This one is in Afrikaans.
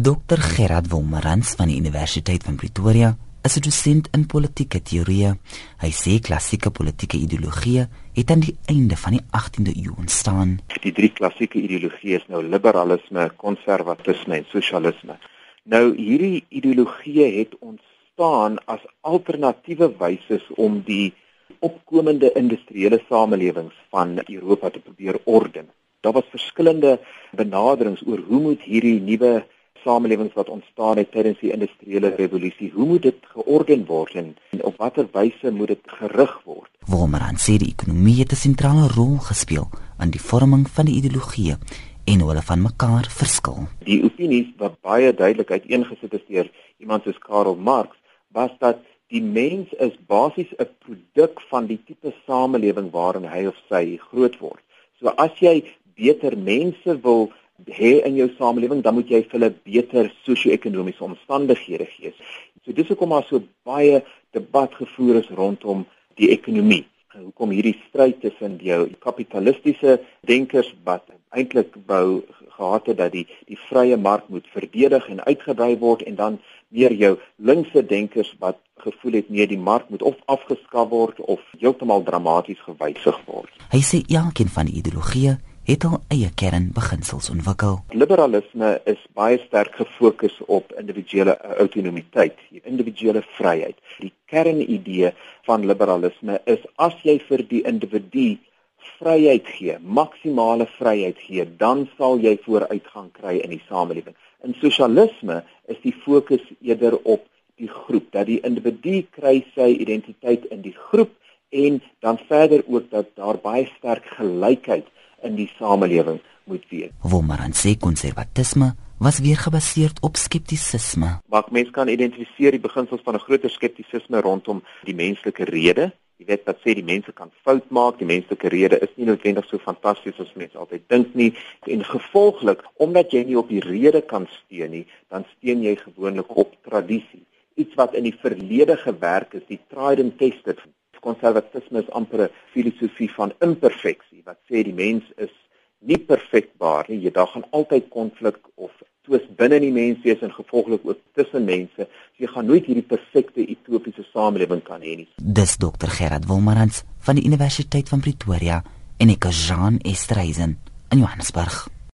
Dr Gerard Wolmerans van die Universiteit van Pretoria is 'n dosent in politieke teorie. Hy sê klassieke politieke ideologieë het aan die einde van die 18de eeu ontstaan. Die drie klassieke ideologieë is nou liberalisme, konservatisme en sosialisme. Nou hierdie ideologieë het ontstaan as alternatiewe wyse om die opkomende industriële samelewings van Europa te probeer orden. Daar was verskillende benaderings oor hoe moet hierdie nuwe samelewings wat ontstaan het tydens die industriële revolusie, hoe moet dit georden word en op watter wyse moet dit gerig word? Wolmerand sê die ekonomie het 'n sentrale rol gespeel in die vorming van die ideologie en hulle van mekaar verskil. Die opinies wat baie duidelik uiteengesit is deur iemand soos Karl Marx was dat die mens is basies 'n produk van die tipe samelewing waarin hy of sy groot word. So as jy beter mense wil hê in jou samelewing, dan moet jy vir hulle beter sosio-ekonomiese omstandighede gee. So dis hoekom daar so baie debat gevoer is rondom die ekonomie. Hoekom hierdie stryd tussen jou kapitalistiese denkers wat eintlik wou gehad het dat die die vrye mark moet verdedig en uitgebrei word en dan meer jou linkse denkers wat gevoel het nee die mark moet of afgeskaf word of heeltemal dramaties gewysig word. Hy sê elkeen van die ideologieë het al eie kernbeginsels ontwikkel. Liberalisme is baie sterk gefokus op individuele autonomiteit, individuele vryheid. Die kernidee van liberalisme is as jy vir die individu vryheid gee, maksimale vryheid gee, dan sal jy vooruitgang kry in die samelewing. In sosialisme is die fokus eerder op die groep, dat die individu kry sy identiteit in die groep en dan verder ook dat daar baie sterk gelykheid in die samelewing moet wees. Womaran sê konservatisme was weer gebaseer op skeptisisme. Maar mense kan identifiseer die beginsels van 'n groter skeptisisme rondom die menslike rede. Jy weet dat sê die mense kan fout maak, die menslike rede is nie noodwendig so fantasties as mense altyd dink nie en gevolglik omdat jy nie op die rede kan steun nie, dan steun jy gewoonlik op tradisie. Iets wat in die verlede gewerk het, die tried and tested konservatisme is amper 'n filosofie van imperfeksie wat sê die mens is nie perfekbaar nie. Jy daar gaan altyd konflik of twis binne in die mens wees en gevolglik ook tussen mense. So jy gaan nooit hierdie perfekte utopiese samelewing kan hê nie. Dis Dr. Gerard Wolmarans van die Universiteit van Pretoria en ek is Jean Estreisen in Johannesburg.